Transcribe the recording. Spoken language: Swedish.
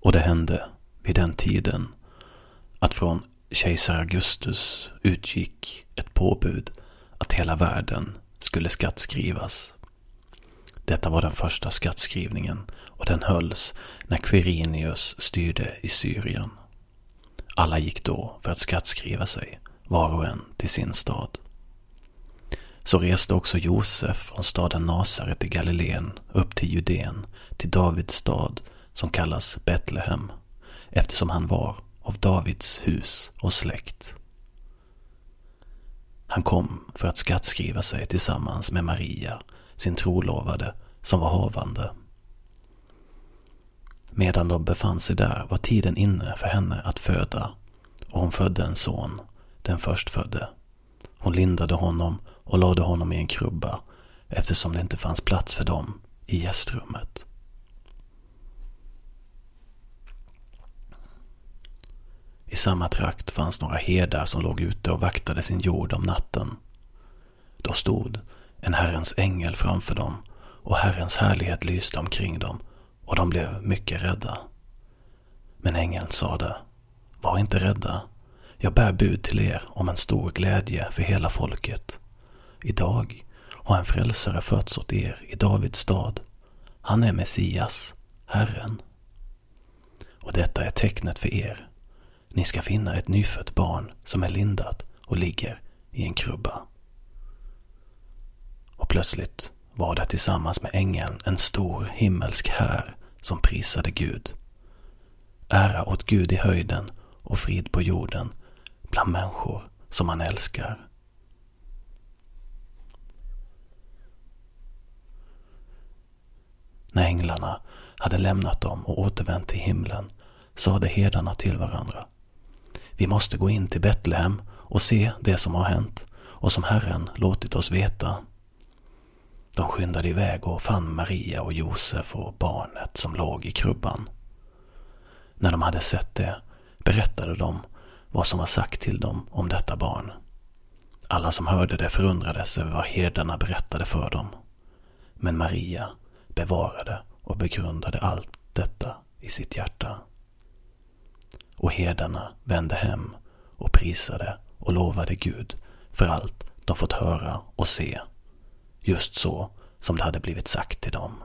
Och det hände vid den tiden att från kejsar Augustus utgick ett påbud att hela världen skulle skattskrivas. Detta var den första skattskrivningen och den hölls när Quirinius styrde i Syrien. Alla gick då för att skattskriva sig, var och en till sin stad. Så reste också Josef från staden Nasaret i Galileen upp till Judeen, till Davids stad som kallas Betlehem, eftersom han var av Davids hus och släkt. Han kom för att skattskriva sig tillsammans med Maria, sin trolovade, som var havande. Medan de befann sig där var tiden inne för henne att föda och hon födde en son, den förstfödde. Hon lindade honom och lade honom i en krubba eftersom det inte fanns plats för dem i gästrummet. I samma trakt fanns några herdar som låg ute och vaktade sin jord om natten. Då stod en Herrens ängel framför dem och Herrens härlighet lyste omkring dem och de blev mycket rädda. Men ängeln sade, var inte rädda. Jag bär bud till er om en stor glädje för hela folket. Idag har en frälsare fötts åt er i Davids stad. Han är Messias, Herren. Och detta är tecknet för er. Ni ska finna ett nyfött barn som är lindat och ligger i en krubba. Och plötsligt var det tillsammans med ängeln en stor himmelsk här som prisade Gud. Ära åt Gud i höjden och frid på jorden bland människor som han älskar. När änglarna hade lämnat dem och återvänt till himlen sade herdarna till varandra. Vi måste gå in till Betlehem och se det som har hänt och som Herren låtit oss veta. De skyndade iväg och fann Maria och Josef och barnet som låg i krubban. När de hade sett det berättade de vad som var sagt till dem om detta barn. Alla som hörde det förundrades över vad herdarna berättade för dem. Men Maria bevarade och begrundade allt detta i sitt hjärta. Och herdarna vände hem och prisade och lovade Gud för allt de fått höra och se, just så som det hade blivit sagt till dem.